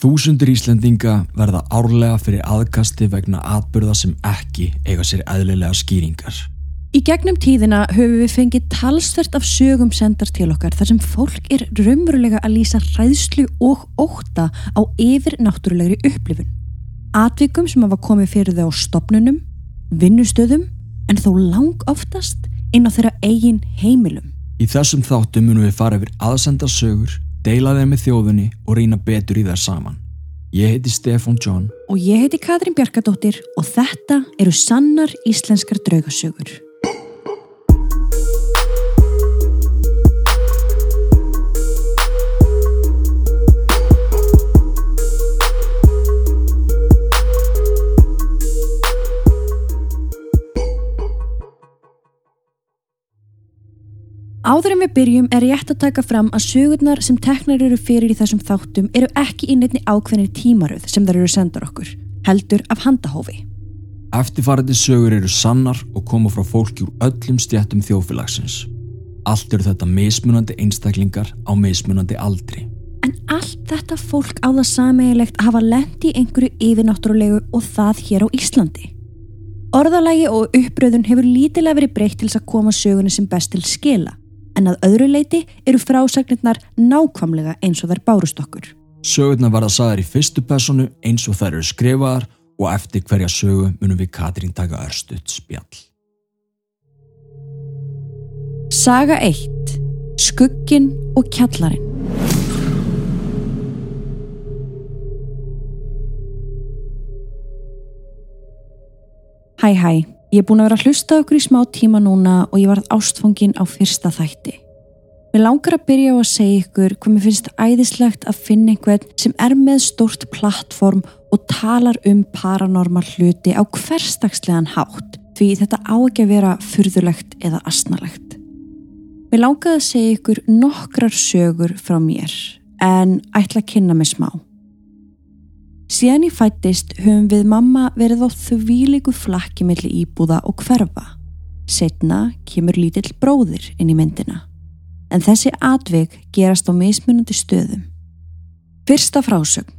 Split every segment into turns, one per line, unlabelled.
Þúsundur Íslendinga verða árlega fyrir aðkasti vegna atbyrða sem ekki eiga sér eðlilega skýringar.
Í gegnum tíðina höfum við fengið talsvert af sögum sendar til okkar þar sem fólk er raunverulega að lýsa ræðslu og óta á yfir náttúrulegri upplifun. Atvikum sem hafa komið fyrir þau á stopnunum, vinnustöðum en þó lang oftast inn á þeirra eigin heimilum.
Í þessum þáttum munum við fara yfir aðsenda sögur, deila þeim með þjóðunni og reyna betur í þær saman. Ég heiti Stefan John
Og ég heiti Katrín Bjarkadóttir og þetta eru sannar íslenskar draugasögur. Áður en við byrjum er rétt að taka fram að sögurnar sem teknar eru fyrir í þessum þáttum eru ekki í nefni ákveðinni tímaröð sem þær eru sendar okkur, heldur af handahófi.
Eftirfarandi sögur eru sannar og koma frá fólki úr öllum stjættum þjóðfélagsins. Allt eru þetta mismunandi einstaklingar á mismunandi aldri.
En allt þetta fólk á það sameigilegt að hafa lendi í einhverju yfirnáttúrulegu og það hér á Íslandi. Orðalagi og uppröðun hefur lítilega verið breytt til þess að koma sögunni sem best til skila, en að öðru leiti eru frásagnirnar nákvamlega eins og þær bárust okkur.
Sögurnar verða sagðar í fyrstu personu eins og þær eru skrifaðar og eftir hverja sögu munum við Katrín taka örstuðt spjall.
Saga 1. Skuggin og kjallarinn. Hæ hæ, ég er búin að vera að hlusta okkur í smá tíma núna og ég varð ástfangin á fyrsta þætti. Mér langar að byrja á að segja ykkur hvað mér finnst æðislegt að finna einhvern sem er með stórt plattform og talar um paranormal hluti á hverstagslegan hátt því þetta á ekki að vera furðulegt eða asnalegt. Mér langaði að segja ykkur nokkrar sögur frá mér en ætla að kynna mig smá. Síðan ég fættist höfum við mamma verið á þvíliku flakki milli íbúða og hverfa. Setna kemur lítill bróðir inn í myndina. En þessi atvik gerast á mismunandi stöðum. Fyrsta frásögn.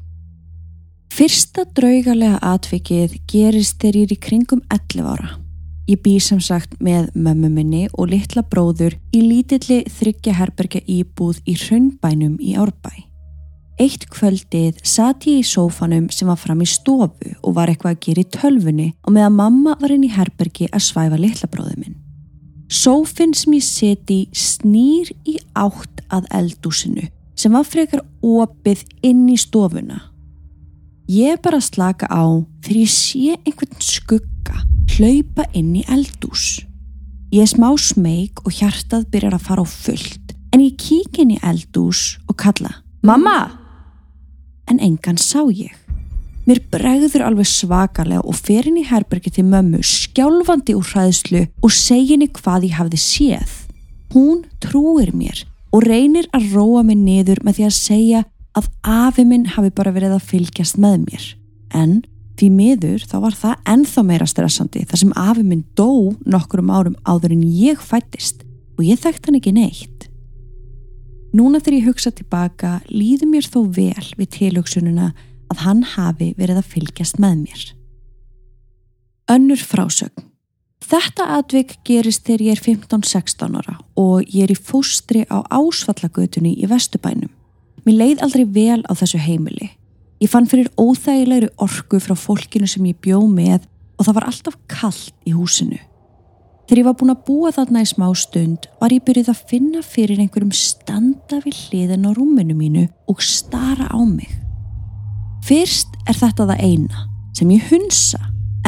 Fyrsta draugalega atvikið gerist þegar ég er í kringum 11 ára. Ég bý sem sagt með mömmu minni og litla bróður í lítilli þryggja herbergja íbúð í Hraunbænum í Árbæ. Eitt kvöldið satt ég í sófanum sem var fram í stofu og var eitthvað að gera í tölfunni og meðan mamma var inn í herbergi að svæfa litla bróðu minn. Sófinn sem ég seti snýr í átt að eldúsinu sem var frekar opið inn í stofuna. Ég bara slaka á þegar ég sé einhvern skugga hlaupa inn í eldús. Ég er smá smeg og hjartað byrjar að fara á fullt en ég kík inn í eldús og kalla Mamma! En engan sá ég. Mér bregður alveg svakalega og fer inn í herbergi til mömmu skjálfandi úr hræðslu og segi henni hvað ég hafði séð. Hún trúir mér og reynir að róa mig niður með því að segja að afi minn hafi bara verið að fylgjast með mér. En því miður þá var það ennþá meira stressandi þar sem afi minn dó nokkurum árum áður en ég fættist og ég þekkt hann ekki neitt. Núna þegar ég hugsa tilbaka líður mér þó vel við tilhugsununa að hann hafi verið að fylgjast með mér. Önnur frásögn. Þetta atvik gerist þegar ég er 15-16 ára og ég er í fóstri á ásfallagötunni í Vestubænum. Mér leið aldrei vel á þessu heimili. Ég fann fyrir óþægilegri orku frá fólkinu sem ég bjó með og það var alltaf kallt í húsinu. Þegar ég var búin að búa þarna í smá stund var ég byrjuð að finna fyrir einhverjum standa við hliðin á rúminu mínu og stara á mig. Fyrst er þetta það eina sem ég hunsa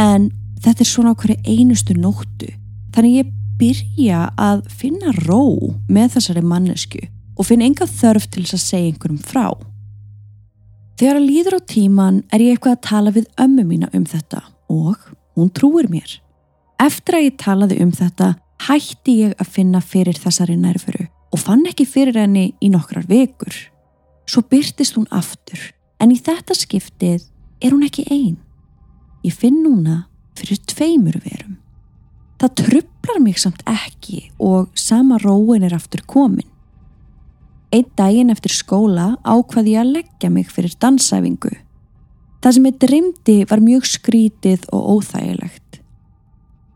en þetta er svona okkur einustu nóttu þannig ég byrja að finna ró með þessari mannesku og finna enga þörf til þess að segja einhverjum frá. Þegar að líður á tíman er ég eitthvað að tala við ömmu mína um þetta og hún trúir mér. Eftir að ég talaði um þetta hætti ég að finna fyrir þessari nærfuru og fann ekki fyrir henni í nokkrar vekur. Svo byrtist hún aftur en í þetta skiptið er hún ekki einn. Ég finn núna fyrir tveimur verum. Það trublar mig samt ekki og sama róin er aftur komin. Einn daginn eftir skóla ákvaði ég að leggja mig fyrir dansæfingu. Það sem ég dreymdi var mjög skrítið og óþægilegt.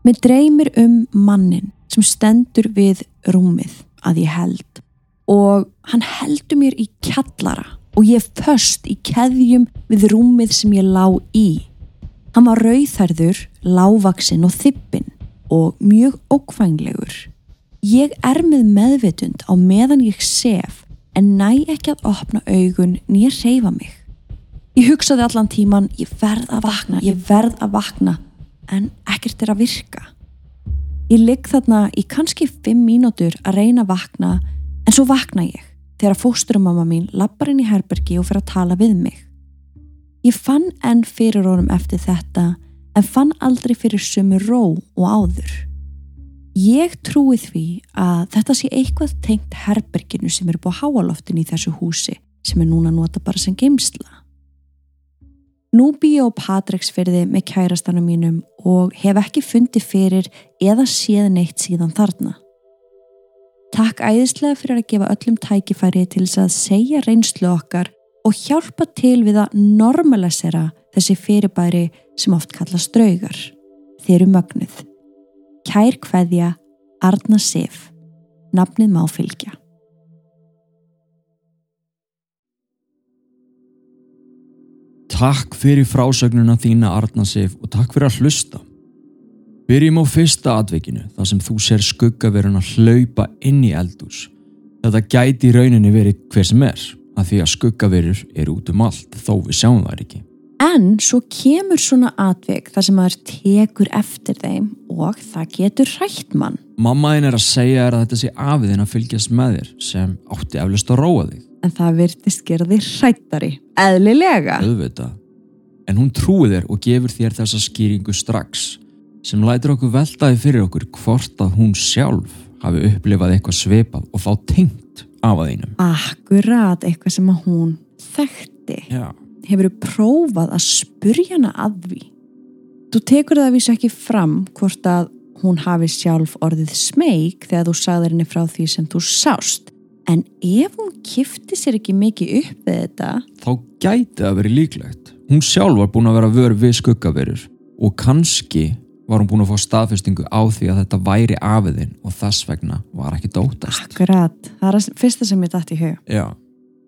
Mér dreymir um mannin sem stendur við rúmið að ég held og hann heldur mér í kjallara og ég föst í keðjum við rúmið sem ég lá í. Hann var rauðherður, lávaksinn og þippin og mjög ókvænglegur. Ég er með meðvitund á meðan ég sef en næ ekki að opna augun nýja reyfa mig. Ég hugsaði allan tíman, ég verð að vakna, ég verð að vakna, en ekkert er að virka. Ég ligg þarna í kannski fimm mínútur að reyna að vakna, en svo vakna ég þegar fósturumamma mín lappar inn í herbergi og fyrir að tala við mig. Ég fann enn fyrir honum eftir þetta, en fann aldrei fyrir sömu ró og áður. Ég trúi því að þetta sé eitthvað tengt herberginu sem er búið háaloftin í þessu húsi sem er núna nota bara sem geimsla. Nú bý ég á Patreksfyrði með kærastanum mínum og hef ekki fundið fyrir eða séð neitt síðan þarna. Takk æðislega fyrir að gefa öllum tækifæri til þess að segja reynslu okkar og hjálpa til við að normalisera þessi fyrirbæri sem oft kallast draugar. Þeir eru mögnuð. Kær hveðja Arna Sif. Nafnið má fylgja.
Takk fyrir frásögnuna þína Arnarsif og takk fyrir að hlusta. Byrjum á fyrsta atveikinu þar sem þú sér skuggaverun að hlaupa inn í eldús. Þetta gæti í rauninni verið hver sem er, að því að skuggaverur eru út um allt þó við sjáum það ekki.
En svo kemur svona atveik þar sem maður tekur eftir þeim og það getur hrætt mann.
Mammaðin er að segja þér að þetta sé afiðin að fylgjast með þér sem átti eflust að róa þig.
En það virtist gera þig hrættari. Eðlilega.
Auðvitað. En hún trúi þér og gefur þér þessa skýringu strax sem lætur okkur veltaði fyrir okkur hvort að hún sjálf hafi upplifað eitthvað svipað og þá tengt af að einum.
Akkurat eitthvað sem að hún þekkti.
Já.
Hefur þú prófað að spurja hana að því? Þú tekur það að vísa ekki fram hvort að hún hafi sjálf orðið smeg þegar þú sagðir henni frá því sem þú sást. En ef hún kifti sér ekki mikið upp við þetta,
Þá gæti það verið líklegt. Hún sjálf var búin að vera vör við skuggaverur og kannski var hún búin að fá staðfestingu á því að þetta væri afiðin og þess vegna var ekki dótast.
akkurat, það er fyrsta sem ég dætt í hug.
Já.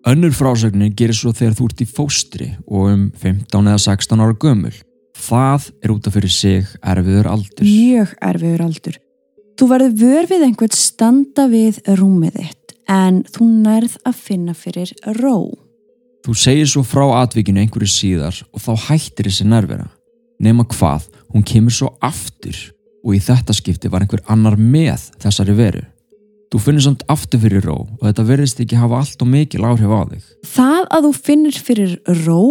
Önnur frásögnin gerir svo þegar þú ert í fóstri og um 15 eða 16 ára gömul. Það er út af fyrir sig erfiður aldur.
Mjög erfiður aldur. Þú verður vör við einhvern standa við rúmið þitt en þú nærð að finna fyrir ró.
Þú segir svo frá atvikinu einhverju síðar og þá hættir þessi nærvera. Nema hvað, hún kemur svo aftur og í þetta skipti var einhver annar með þessari veru. Þú finnir samt aftur fyrir ró og þetta verðist ekki hafa allt og mikil áhrif á þig.
Það að þú finnir fyrir ró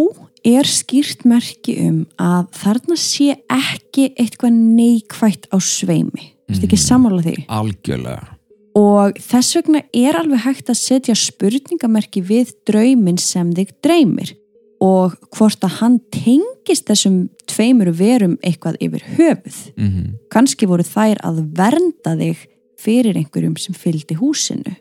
er skýrt merki um að þarna sé ekki eitthvað neikvætt á sveimi. Þú veist ekki sammála því?
Algjörlega.
Og þess vegna er alveg hægt að setja spurningamerki við draumin sem þig dreymir og hvort að hann tengist þessum tveimur verum eitthvað yfir höfuð.
Mm
Kanski voru þær að vernda þig fyrir einhverjum sem fylgdi húsinu.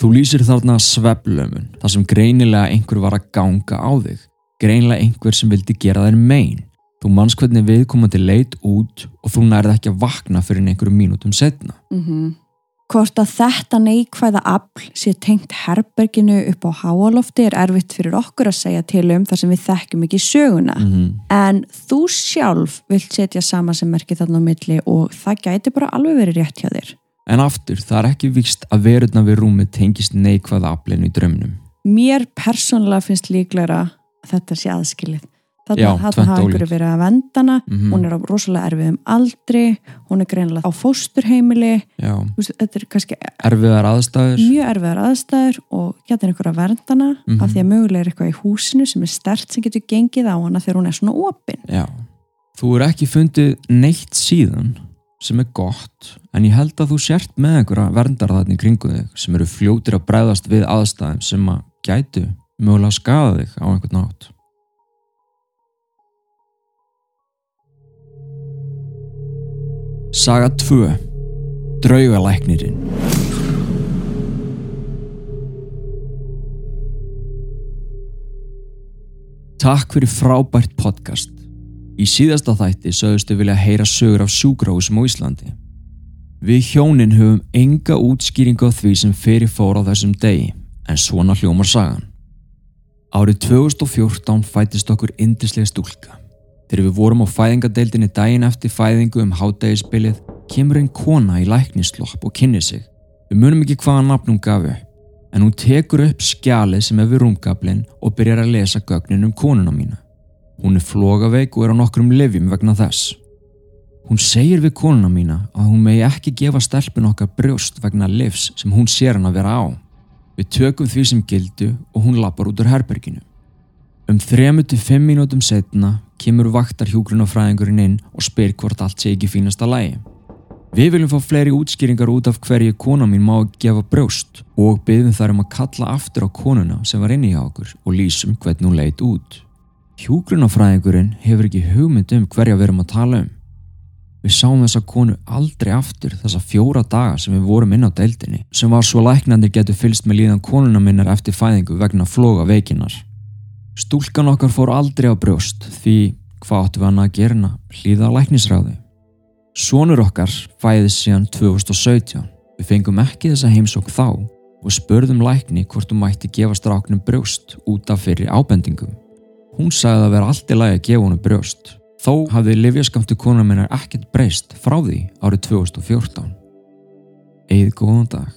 Þú lýsir þarna sveflömun, þar sem greinilega einhver var að ganga á þig. Greinilega einhver sem vildi gera þér mein. Þú manns hvernig viðkomandi leit út og þú nærði ekki að vakna fyrir einhverjum mínútum setna.
Mm Hvort að þetta neikvæða afl sé tengt herberginu upp á háalofti er erfitt fyrir okkur að segja til um þar sem við þekkjum ekki söguna.
Mm
En þú sjálf vilt setja sama sem merki þarna á milli og það gæti bara alveg verið rétt hjá þér.
En aftur, það er ekki vikst að verurna við rúmið tengist neikvæða aflinu í draumnum.
Mér persónulega finnst líklega að þetta sé aðskilið. Þarna þarna
tvennt
hafa einhverju verið að vendana,
Mhm.
hún er á rosalega erfiðum aldri, hún er greinilega á fósturheimili, veist, þetta er kannski
erfiðar aðstæður.
mjög erfiðar aðstæður og getur einhverja verndana
Mhm.
af því að mögulega er eitthvað í húsinu sem er stert sem getur gengið á hana þegar hún er svona opin.
Já. Þú er ekki fundið neitt síðan sem er gott en ég held að þú sért með einhverja verndar þarna í kringu þig sem eru fljótir að bregðast við aðstæðum sem að gætu mögulega að skaða þig á einhvern nátt. Saga 2 Draugalæknirinn Takk fyrir frábært podcast. Í síðasta þætti sögðustu vilja heyra sögur af sjúgróðsum á Íslandi. Við hjónin höfum enga útskýringa á því sem fyrir fóra á þessum degi, en svona hljómar sagan. Árið 2014 fætist okkur indislega stúlka. Þegar við vorum á fæðingadeildinni daginn eftir fæðingu um hátægisbilið kemur einn kona í læknislopp og kynni sig. Við munum ekki hvaða nafn hún gaf upp, en hún tekur upp skjalið sem er við rúmgablin og byrjar að lesa gögnin um konuna mína. Hún er flogaveik og er á nokkrum livjum vegna þess. Hún segir við konuna mína að hún megi ekki gefa stelpun okkar brjóst vegna livs sem hún sér hann að vera á. Við tökum því sem gildu og hún lappar út úr herberginu. Um 3-5 mínútum setna kemur vaktar hjúgrunafræðingurinn inn og spyr hvort allt sé ekki fínasta lægi. Við viljum fá fleiri útskýringar út af hverju kona mín má gefa brjóst og byggðum þar um að kalla aftur á konuna sem var inni hjá okkur og lýsum hvernig hún leit út. Hjúgrunafræðingurinn hefur ekki hugmynd um hverja við erum að tala um. Við sáum þessa konu aldrei aftur þessa fjóra daga sem við vorum inn á deildinni sem var svo læknandir getur fylst með líðan konuna minnar eftir fæðingu vegna floga veikinar. Stúlkan okkar fór aldrei á brjóst því hvað áttu við hann að gerna hlýða á læknisráði. Sónur okkar fæðist síðan 2017. Við fengum ekki þessa heimsók þá og spörðum lækni hvort hún mætti gefa stráknum brjóst út af fyrir ábendingum. Hún sagði að vera allt í lagi að gefa honum brjóst Þó hafði livjaskamtu konar minnar ekkert breyst frá því árið 2014. Eða góðan dag.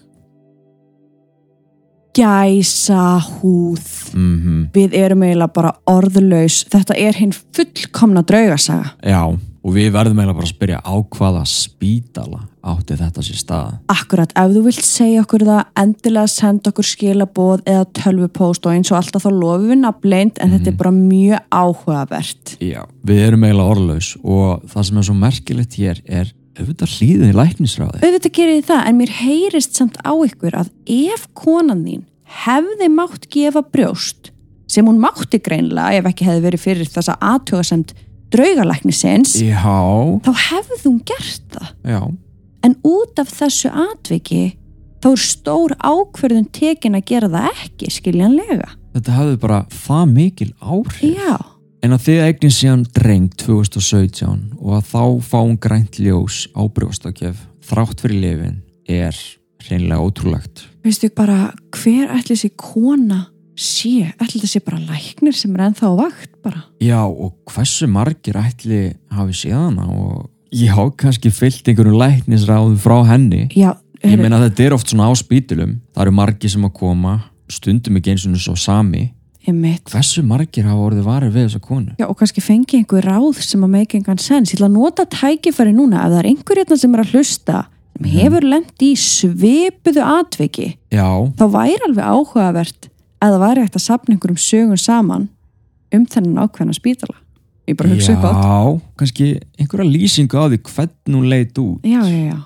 Gæsa húð.
Mm -hmm.
Við erum eiginlega bara orðlaus. Þetta er hinn fullkomna draugasaga.
Já, og við verðum eiginlega bara að spyrja á hvaða spítala átti þetta sér stað.
Akkurat, ef þú vilt segja okkur það, endilega senda okkur skilaboð eða tölvupóst og eins og alltaf þá lofum við nafnleint en mm. þetta er bara mjög áhugavert.
Já, við erum eiginlega orðlaus og það sem er svo merkilegt hér er auðvitað hlýðin í læknisræði.
Auðvitað gerir þið það, en mér heyrist samt á ykkur að ef konan þín hefði mátt gefa brjóst sem hún mátti greinlega ef ekki hefði verið fyrir þessa aðtjóðasemt draugalæknisins, þá hefði hún gert það.
Já
en út af þessu atviki þá er stór ákverðun tekin að gera það ekki skiljanlega
Þetta hafði bara það mikil áhrif
Já.
En að þið eignin síðan dreng 2017 og að þá fáum grænt ljós á brjóstakef þrátt fyrir lifin er reynilega ótrúlegt.
Veistu bara hver ætli þessi kona sé, ætli þessi bara læknir sem er ennþá vakt bara?
Já og hversu margir ætli hafi séðana og Já, kannski fyllt einhverju læknisráðu frá henni.
Já,
ég meina þetta er oft svona á spítulum það eru margi sem að koma stundum ekki eins og svo sami hversu margir hafa orðið varið við þessa konu?
Já, og kannski fengi einhver ráð sem að make engan sens, ég ætla að nota tækifæri núna. Ef það er einhver hérna sem er að hlusta sem mm. hefur lendt í svipuðu atviki,
Já.
þá væri alveg áhugavert að það væri hægt að sapna einhverjum sögun saman um þennan ákveðna spítala. Ég bara hugsa upp átt
Já, kannski einhverja lýsingu á því hvernig hún leit út.
Já, já, já,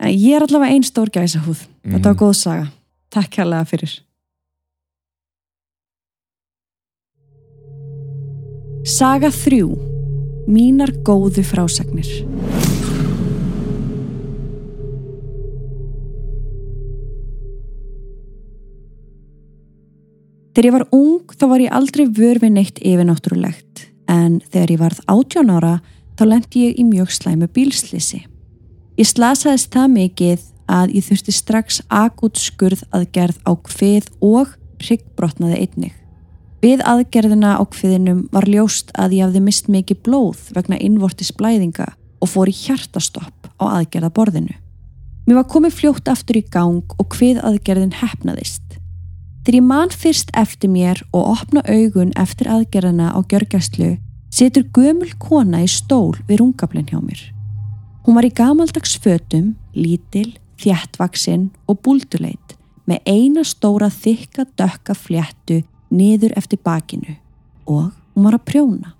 en ég er allavega einn stór gæsa húð, mm. þetta var góð saga. Takk hérlega fyrir Saga 3 Mínar góðu frásagnir Þegar ég var ung þá var ég aldrei vörfi neitt yfirnáttúrulegt en þegar ég varð 18 ára þá lendi ég í mjög slæmu bílslisi. Ég slasaðist það mikið að ég þurfti strax akut skurð aðgerð á hvið og ryggbrotnaði einnig. Við aðgerðina á hviðinum var ljóst að ég hafði mist mikið blóð vegna innvortis blæðinga og fór í hjartastopp á aðgerðaborðinu. Mér var komið fljótt aftur í gang og hvið aðgerðin hefnaðist. Þegar ég man fyrst eftir mér og opna augun eftir aðgerðana á gjörgæslu setur gömul kona í stól við rungablinn hjá mér. Hún var í gamaldags fötum, lítil, þjættvaksinn og búlduleit með eina stóra þykka dökka fléttu niður eftir bakinu og hún var að prjóna.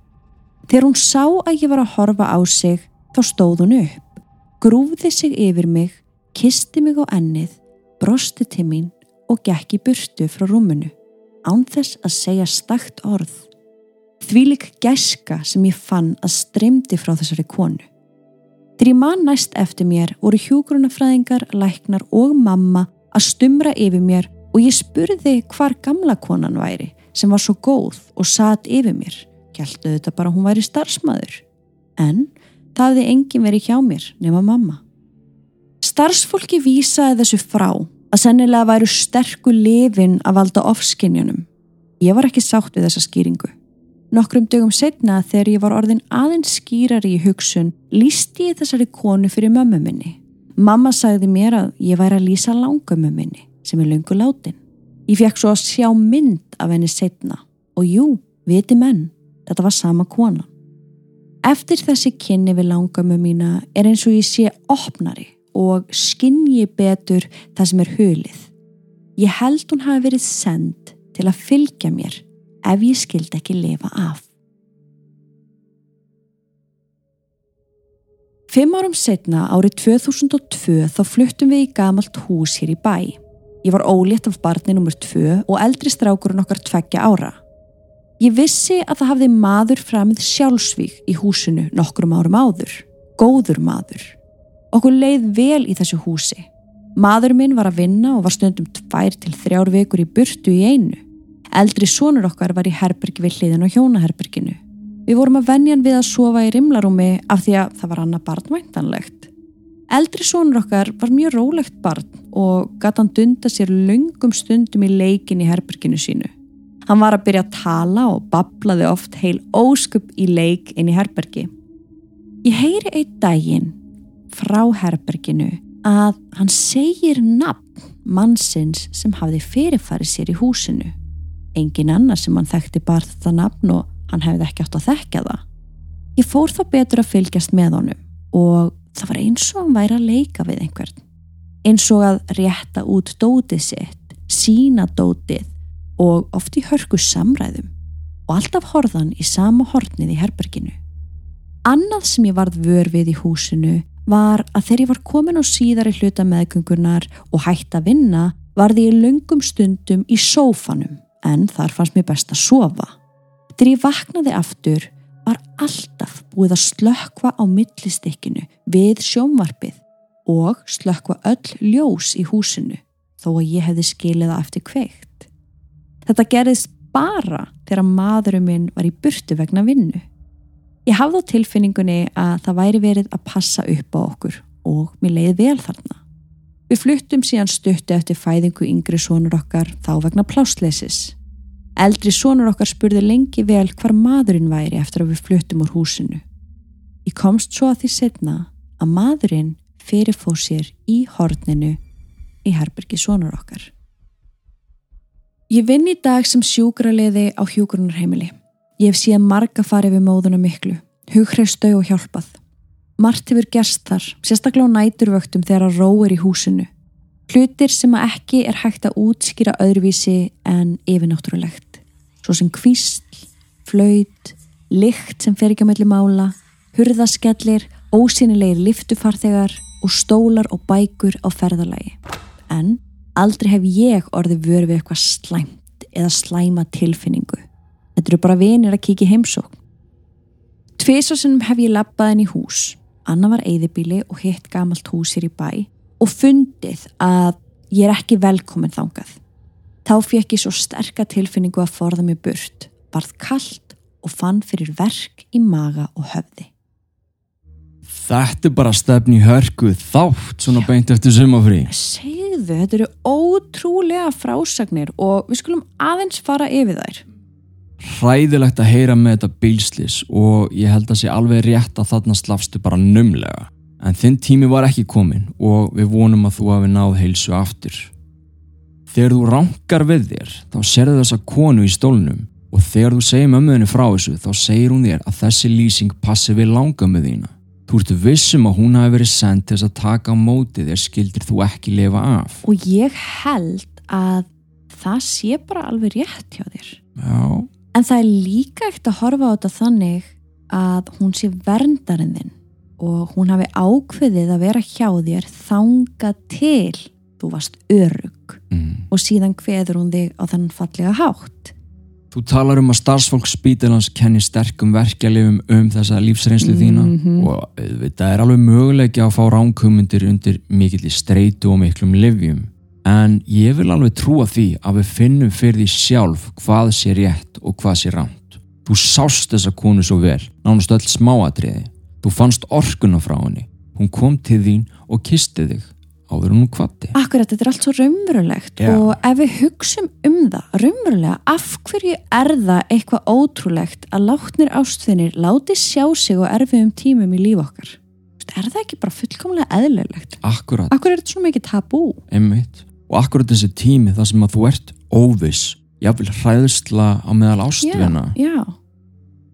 Þegar hún sá að ég var að horfa á sig þá stóð hún upp, grúfði sig yfir mig, kisti mig á ennið, brosti til mín og gekk í burtu frá rúmunu án þess að segja stakt orð. Þvílik gæska sem ég fann að streymdi frá þessari konu. Þegar ég man næst eftir mér voru hjúgrunafræðingar, læknar og mamma að stumra yfir mér og ég spurði hvar gamla konan væri sem var svo góð og satt yfir mér. Kjæltu þetta bara hún væri starfsmæður. En það hefði engin verið hjá mér nema mamma. Starfsfólki vísaði þessu frá að sennilega væru sterku lifin að valda ofskinjunum. Ég var ekki sátt við þessa skýringu. Nokkrum dögum setna þegar ég var orðin aðeins skýrari í hugsun lísti ég þessari konu fyrir mömmu minni. Mamma sagði mér að ég væri að lýsa langömmu minni sem er lungu látin. Ég fekk svo að sjá mynd af henni setna og jú, viti menn, þetta var sama kona. Eftir þessi kynni við langömmu mína er eins og ég sé opnari og skinni betur það sem er hulið. Ég held hún hafi verið send til að fylgja mér ef ég skildi ekki lifa af. Fimm árum setna árið 2002 þá fluttum við í gamalt hús hér í bæ. Ég var ólétt af barni nr. 2 og eldri strákurinn okkar tveggja ára. Ég vissi að það hafði maður framið sjálfsvík í húsinu nokkrum árum áður. Góður maður. Okkur leið vel í þessu húsi. Maður minn var að vinna og var stundum tvær til þrjár vekur í burtu í einu. Eldri sonur okkar var í herbergi við hliðin og hjónaherberginu. Við vorum að venjan við að sofa í rimlarúmi af því að það var annað barnvæntanlegt. Eldri sonur okkar var mjög rólegt barn og gata hann dunda sér lungum stundum í leikin í herberginu sínu. Hann var að byrja að tala og bablaði oft heil óskup í leik inn í herbergi. Ég heyri einn daginn frá herberginu að hann segir nafn mannsins sem hafði fyrirfarið sér í húsinu. Engin annar sem hann þekkti bara þetta nafn og hann hefði ekki átt að þekka það. Ég fór þá betur að fylgjast með honum og það var eins og hann væri að leika við einhvern. Eins og að rétta út dótið sitt, sína dótið og oft í hörku samræðum og alltaf horðan í sama hornið í herberginu. Annað sem ég varð vör við í húsinu var að þegar ég var komin á síðari hluta meðgöngunar og hægt að vinna var því ég lungum stundum í sófanum en þar fannst mér best að sofa. Þegar ég vaknaði aftur var alltaf búið að slökva á millistikkinu við sjónvarpið og slökva öll ljós í húsinu þó að ég hefði skilið það eftir kveikt. Þetta gerðist bara þegar maðurum minn var í burtu vegna vinnu. Ég hafði á tilfinningunni að það væri verið að passa upp á okkur og mér leiði vel þarna. Við fluttum síðan stuttu eftir fæðingu yngri sónur okkar þá vegna plásleisis. Eldri sónur okkar spurði lengi vel hvar maðurinn væri eftir að við fluttum úr húsinu. Ég komst svo að því setna að maðurinn fyrirfóð sér í horninu í herbergi sónur okkar. Ég vinn í dag sem sjúkraliði á hjúgrunarheimili. Ég hef síðan marga farið við móðuna miklu, hughreystau og hjálpað. Mart hefur gerst þar, sérstaklega á næturvöktum þegar að ró er í húsinu. Hlutir sem að ekki er hægt að útskýra öðruvísi en yfirnáttúrulegt. Svo sem kvísl, flöyt, lykt sem fer ekki á melli mála, hurðaskellir, ósynilegir liftufarþegar og stólar og bækur á ferðalagi. En aldrei hef ég orðið vörfið eitthvað slæmt eða slæma tilfinningu. Þetta eru bara vinir að kíkja heimsókn. Tviðsásunum hef ég lappað inn í hús. Anna var eigðibíli og hitt gamalt hús hér í bæ og fundið að ég er ekki velkomin þangað. Þá fekk ég svo sterka tilfinningu að forða mig burt, varð kallt og fann fyrir verk í maga og höfði.
Þetta er bara stefni hörku þátt svona beint eftir sumafrí.
Segðu, þetta eru ótrúlega frásagnir og við skulum aðeins fara yfir þær
hræðilegt að heyra með þetta bílslis og ég held að sé alveg rétt að þarna slafstu bara numlega. En þinn tími var ekki komin og við vonum að þú hafi náð heilsu aftur. Þegar þú rankar við þér þá serðu þessa konu í stólnum og þegar þú segir mömmuðinu frá þessu þá segir hún þér að þessi lýsing passi við langa með þína. Þú ertu vissum að hún hafi verið sendt þess að taka á móti þér skildir þú ekki lifa af.
Og ég held að það sé bara alveg rétt hjá þér.
Já.
En það er líka ekkert að horfa á þetta þannig að hún sé verndarinn þinn og hún hafi ákveðið að vera hjá þér þanga til þú varst örug mm. og síðan hveður hún þig á þann fallega hátt.
Þú talar um að starfsfólk spítilans kenni sterkum verkjalifum um þessa lífsreynslu þína mm -hmm. og þetta er alveg möguleiki að fá ránkumundir undir mikill í streitu og miklum livjum En ég vil alveg trúa því að við finnum fyrir því sjálf hvað sé rétt og hvað sé rámt. Þú sást þessa konu svo vel, nánast öll smáatriði. Þú fannst orkuna frá henni. Hún kom til þín og kisti þig áður hún kvatti.
Akkurat, þetta er allt svo raunverulegt
Já.
og ef við hugsum um það, raunverulega, af hverju er það eitthvað ótrúlegt að látnir ástfinnir láti sjá sig og erfiðum tímum í líf okkar? Er það ekki bara fullkomlega eðlilegt?
Akkurat,
Akkur er þetta svo mikið tabú?
einmitt. Og akkurat þessi tími þar sem að þú ert óviss, jáfnvel hræðsla á meðal ástvina.
Já,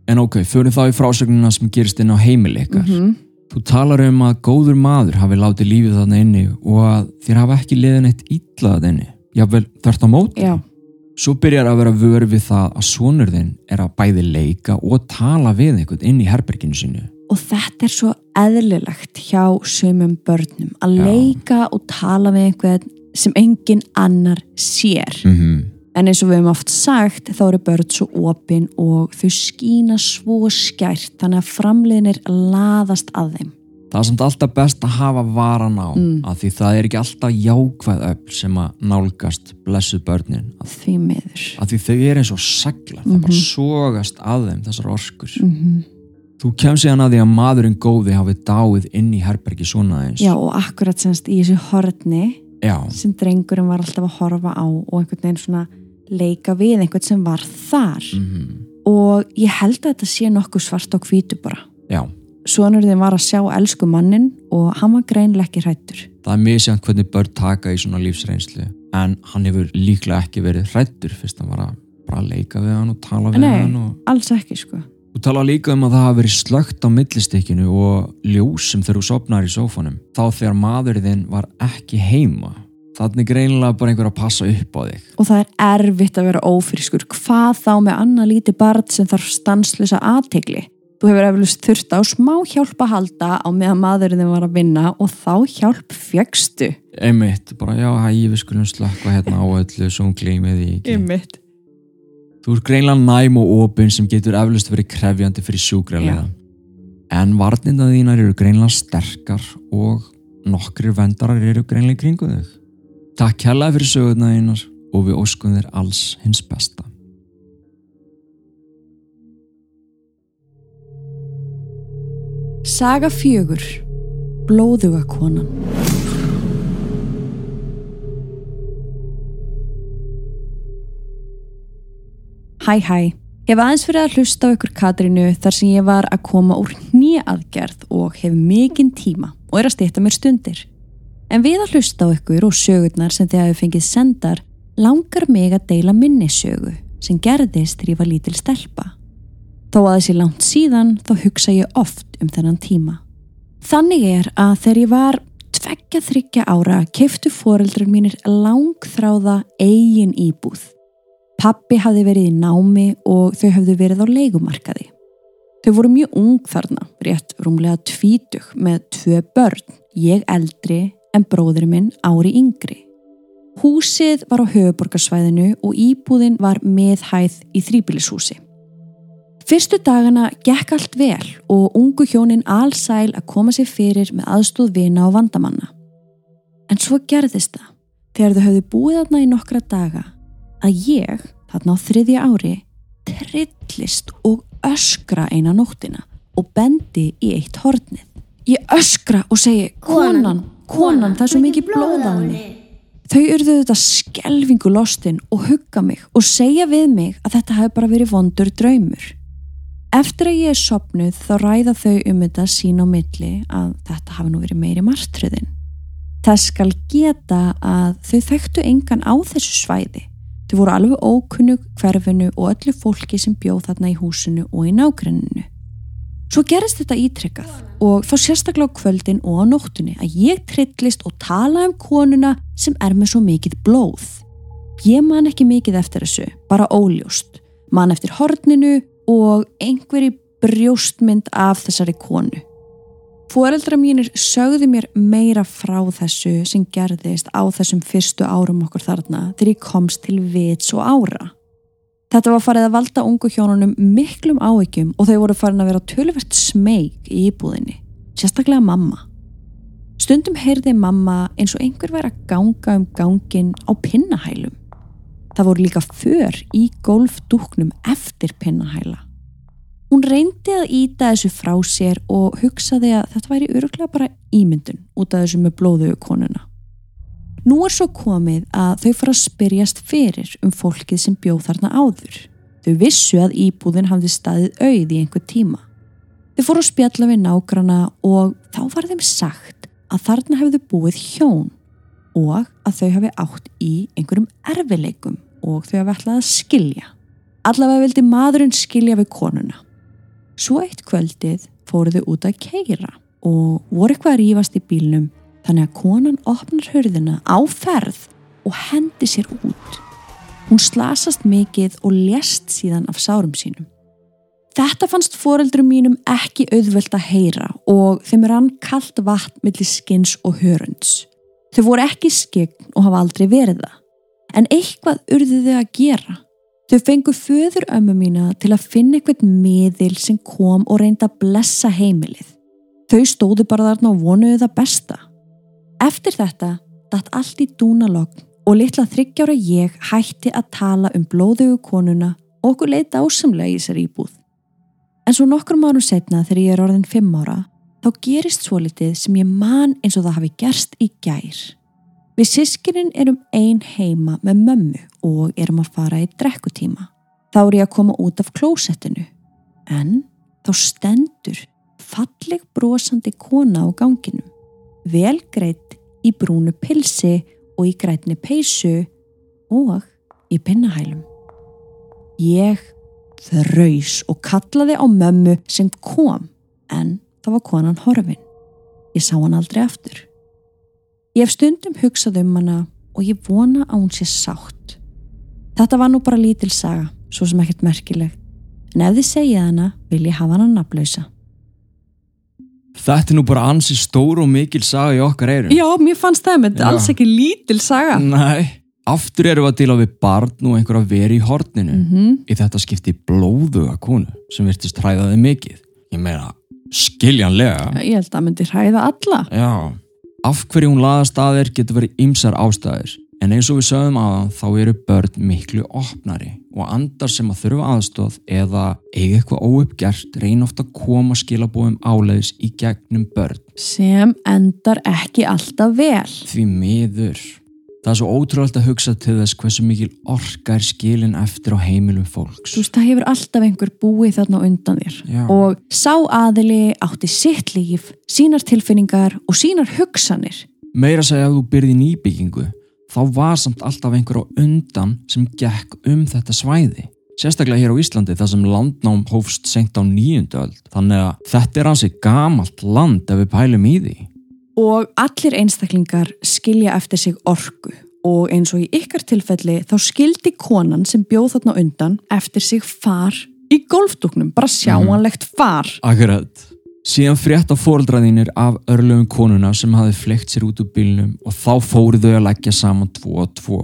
En ok, fyrir þá í frásögnuna sem gerist inn á heimili ykkar.
Mhm.
Þú talar um að góður maður hafi látið lífið þarna inni og að þér hafa ekki liðin eitt illa þarna inni. Jáfnvel þvert á móti.
já,
Svo byrjar að vera vör við það að sonur þinn er að bæði leika og tala við einhvern inn í herberginu sínu.
og þetta er svo eðlilegt hjá sumum börnum að
Já.
leika og tala við einhvern sem engin annar sér.
Mm
En eins og við hefum oft sagt þá eru börn svo opin og þau skína svo skært þannig að framliðinir laðast að þeim.
Það er samt alltaf best að hafa varan á
Mm.
af því það er ekki alltaf jákvæð öll sem að nálgast blessuð börnin af,
Því miður.
af því þau eru eins og seglar, það bara sogast að þeim þessar orkur.
Mm
Þú kemst síðan að því að maðurinn góði hafi dáið inn í herbergi svona eins.
Já og akkurat semst í þessu horni
Já,
sem drengurinn var alltaf að horfa á og einhvern veginn svona leika við einhvern sem var þar
mhm,
og ég held að þetta sé nokkuð svart á hvítu bara.
já.
Sonurðin var að sjá elsku mannin og hann var greinlega ekki hrættur.
Það er misjant hvernig börn taka í svona lífsreynslu en hann hefur líklega ekki verið hrættur fyrst hann var að bara leika við hann og tala við
Nei.
hann og...
Alls ekki sko.
Þú tala líka um að það hafi verið slögt á millistykkinu og ljósum þegar þú sopnar í sófanum þá þegar maðurinn var ekki heima þannig greinilega bara einhver að passa upp á þig
Og það er erfitt að vera ófrískur. Hvað þá með annað lítið barn sem þarf stanslösa aðtegli? Þú hefur eflust þurft á smá hjálp að halda á meðan maðurinn þinn var að vinna og þá hjálp fjöxtu.
einmitt, bara já, hæ, við skulum slökka hérna á öllu svo hún glýmið því ekki
Einmitt.
Þú er greinlega næm og opinn sem getur eflust verið krefjandi fyrir sjúkralega. En varninda þínar eru greinlega sterkar og nokkrir vendarar eru greinlega í kringu þig. Takk kærlega fyrir sögurna þínar og við óskum þér alls hins besta.
Saga fjögur. Blóðuga konan. Hæ hæ, ég hef aðeins fyrir að hlusta á ykkur Katrínu þar sem ég var að koma úr nýjaðgerð og hef mikinn tíma og er að stýta mér stundir. En við að hlusta á ykkur og sögurnar sem þið hafi fengið sendar langar mig að deila minni sögu sem gerðist þegar ég var lítil stelpa. Þó að þessi langt síðan þá hugsa ég oft um þennan tíma. Þannig er að þegar ég var tveggja þryggja ára keftu foreldrar mínir langþráða eigin íbúð. Pappi hafði verið í námi og þau hafði verið á leigumarkaði. Þau voru mjög ung þarna, rétt rúmlega tvítug með tvö börn, ég eldri en bróður minn ári yngri. Húsið var á höfuborgarsvæðinu og íbúðin var meðhæð í þrýbýlishúsi. Fyrstu dagana gekk allt vel og ungu hjónin allsæl að koma sér fyrir með aðstóð vina og vandamanna. En svo gerðist það þegar þau höfðu búið þarna í nokkra daga að ég, þarna á þriðja ári, trillist og öskra eina nóttina og bendi í eitt hornið. Ég öskra og segi, konan, konan, það er svo mikið blóð á henni. Þau urðu þetta skelvingu lostin og hugga mig og segja við mig að þetta hafi bara verið vondur draumur. Eftir að ég er sopnuð þá ræða þau um þetta sín á milli að þetta hafi nú verið meiri martriðin. Þess skal geta að þau þekktu engan á þessu svæði. Þau voru alveg ókunnug hverfinu og öllu fólki sem bjóð þarna í húsinu og í nágrenninu. Svo gerist þetta ítrekkað og þá sérstaklega á kvöldin og á nóttunni að ég trillist og tala um konuna sem er með svo mikið blóð. Ég man ekki mikið eftir þessu, bara óljóst. Man eftir horninu og einhverji brjóstmynd af þessari konu. Fóreldra mínir sögðu mér meira frá þessu sem gerðist á þessum fyrstu árum okkur þarna þegar ég komst til vits og ára. Þetta var farið að valda ungu hjónunum miklum áhyggjum og þau voru farin að vera tölvert smeg í íbúðinni, sérstaklega mamma. Stundum heyrði mamma eins og einhver væri að ganga um gangin á pinnahælum. Það voru líka för í golfdúknum eftir pinnahæla. Hún reyndi að íta þessu frá sér og hugsaði að þetta væri öruglega bara ímyndun út af þessu með blóðugu konuna. Nú er svo komið að þau fara að spyrjast fyrir um fólkið sem bjóð þarna áður. Þau vissu að íbúðin hafði staðið auð í einhver tíma. Þau fóru að spjalla við nágrana og þá var þeim sagt að þarna hefðu búið hjón og að þau hafi átt í einhverjum erfileikum og þau hafi ætlað að skilja. Allavega vildi maðurinn skilja við konuna. Svo eitt kvöldið fóruðu út að keira og voru eitthvað að rífast í bílnum þannig að konan opnar hörðina á ferð og hendi sér út. Hún slasast mikið og lést síðan af sárum sínum. Þetta fannst foreldrum mínum ekki auðvöld að heyra og þeim hann kallt vatn millir skins og hörunds. Þau voru ekki skegn og hafa aldrei verið það. En eitthvað urðu þau að gera. Þau fengu föður ömmu mína til að finna eitthvað miðil sem kom og reynda að blessa heimilið. Þau stóðu bara þarna og vonuðu það besta. Eftir þetta datt allt í dúnalogn og litla þryggjára ég hætti að tala um blóðugu konuna og okkur leita ásamlega í sér íbúð. En svo nokkur mánu setna þegar ég er orðin fimm ára þá gerist svo litið sem ég man eins og það hafi gerst í gær. Við sískinin erum ein heima með mömmu og erum að fara í drekkutíma. Þá er ég að koma út af klósettinu. En þá stendur falleg brosandi kona á ganginu. Vel greitt í brúnu pilsi og í grætni peysu og í pinnahælum. Ég þraus og kallaði á mömmu sem kom en það var konan horfin. Ég sá hann aldrei aftur. Ég hef stundum hugsað um hana og ég vona að hún sé sátt. Þetta var nú bara lítil saga, svo sem ekkert merkileg. En ef þið segja hana, vil ég hafa hana naflausa.
Þetta er nú bara ansi stór og mikil saga í okkar eirum.
Já, mér fannst það, menn alls ekki lítil saga.
Nei, aftur erum við að dila við barn og einhver að vera í horninu.
Mm -hmm.
Í þetta skipti blóðuga konu sem virtist hræðaði mikið. Ég meina, skiljanlega.
Ég held að það myndi hræða alla.
Já. Af hverju hún laðast að þér getur verið ymsar ástæðir en eins og við sögum aðan þá eru börn miklu opnari og andar sem að þurfa aðstóð eða eiga eitthvað óuppgert reyna ofta að koma skilabóðum áleiðis í gegnum börn.
Sem endar ekki alltaf vel.
Því miður. Það er svo ótrúlega að hugsa til þess hversu mikil orka er skilin eftir á heimilum fólks.
Þú veist, það hefur alltaf einhver búið þarna undan þér.
Já.
Og sá aðili átti sitt líf, sínar tilfinningar og sínar hugsanir.
Meira segja að þú byrði nýbyggingu, þá var samt alltaf einhver á undan sem gekk um þetta svæði. Sérstaklega hér á Íslandi þar sem landnám hófst senkt á nýjundu öld. Þannig að þetta er hansi gamalt land ef við pælum í því
og allir einstaklingar skilja eftir sig orgu og eins og í ykkar tilfelli þá skildi konan sem bjóð þarna undan eftir sig far í golfdúknum, bara sjáanlegt far.
Akkurat. Síðan frétt á fóreldraðinir af örlöfum konuna sem hafi flekt sér út úr bílnum og þá fóru þau að leggja saman tvo og tvo.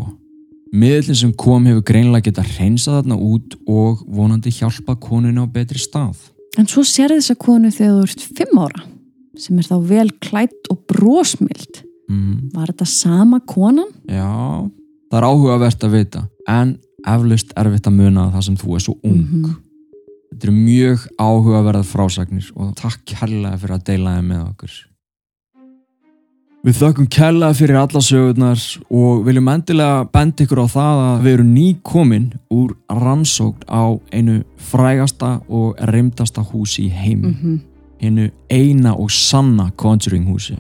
Miðlinn sem kom hefur greinlega geta hreinsað þarna út og vonandi hjálpa konuna á betri stað.
En svo sér þess að konu þegar þú ert fimm ára sem er þá vel klætt og brósmild.
Mm.
Var þetta sama konan?
Já, það er áhugavert að vita en eflaust erfitt að muna það sem þú er svo ung.
Mm -hmm.
Þetta eru mjög áhugaverðar frásagnir og takk kærlega fyrir að deila þeim með okkur. Við þökkum kærlega fyrir alla sögurnar og viljum endilega benda ykkur á það að við erum nýkomin úr rannsókn á einu frægasta og reymdasta húsi í heimi.
Mm -hmm
hennu eina og sanna Conjuring húsi.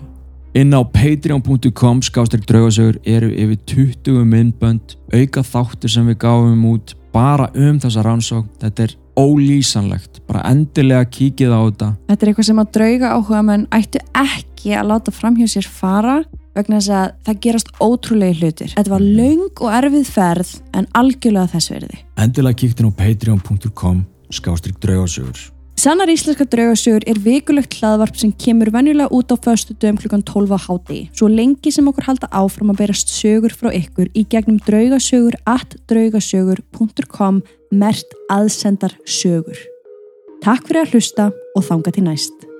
Inn á patreon.com skástrík draugasögur eru yfir 20 myndbönd, auka þáttir sem við gáum út bara um þessa rannsók. Þetta er ólýsanlegt, bara endilega kíkið á þetta.
Þetta er eitthvað sem að drauga áhuga menn ættu ekki að láta framhjá sér fara vegna þess að það gerast ótrúlega hlutir. Þetta var laung og erfið ferð en algjörlega þess verði.
Endilega kíktin á patreon.com skástrík draugasögur.
Sannar íslenska draugasögur er vikulegt hlaðvarp sem kemur venjulega út á föstu dögum klukkan 12 á hátegi. Svo lengi sem okkur halda áfram að berast sögur frá ykkur í gegnum draugasögur at draugasögur.com mert aðsendar sögur. Takk fyrir að hlusta og þanga til næst.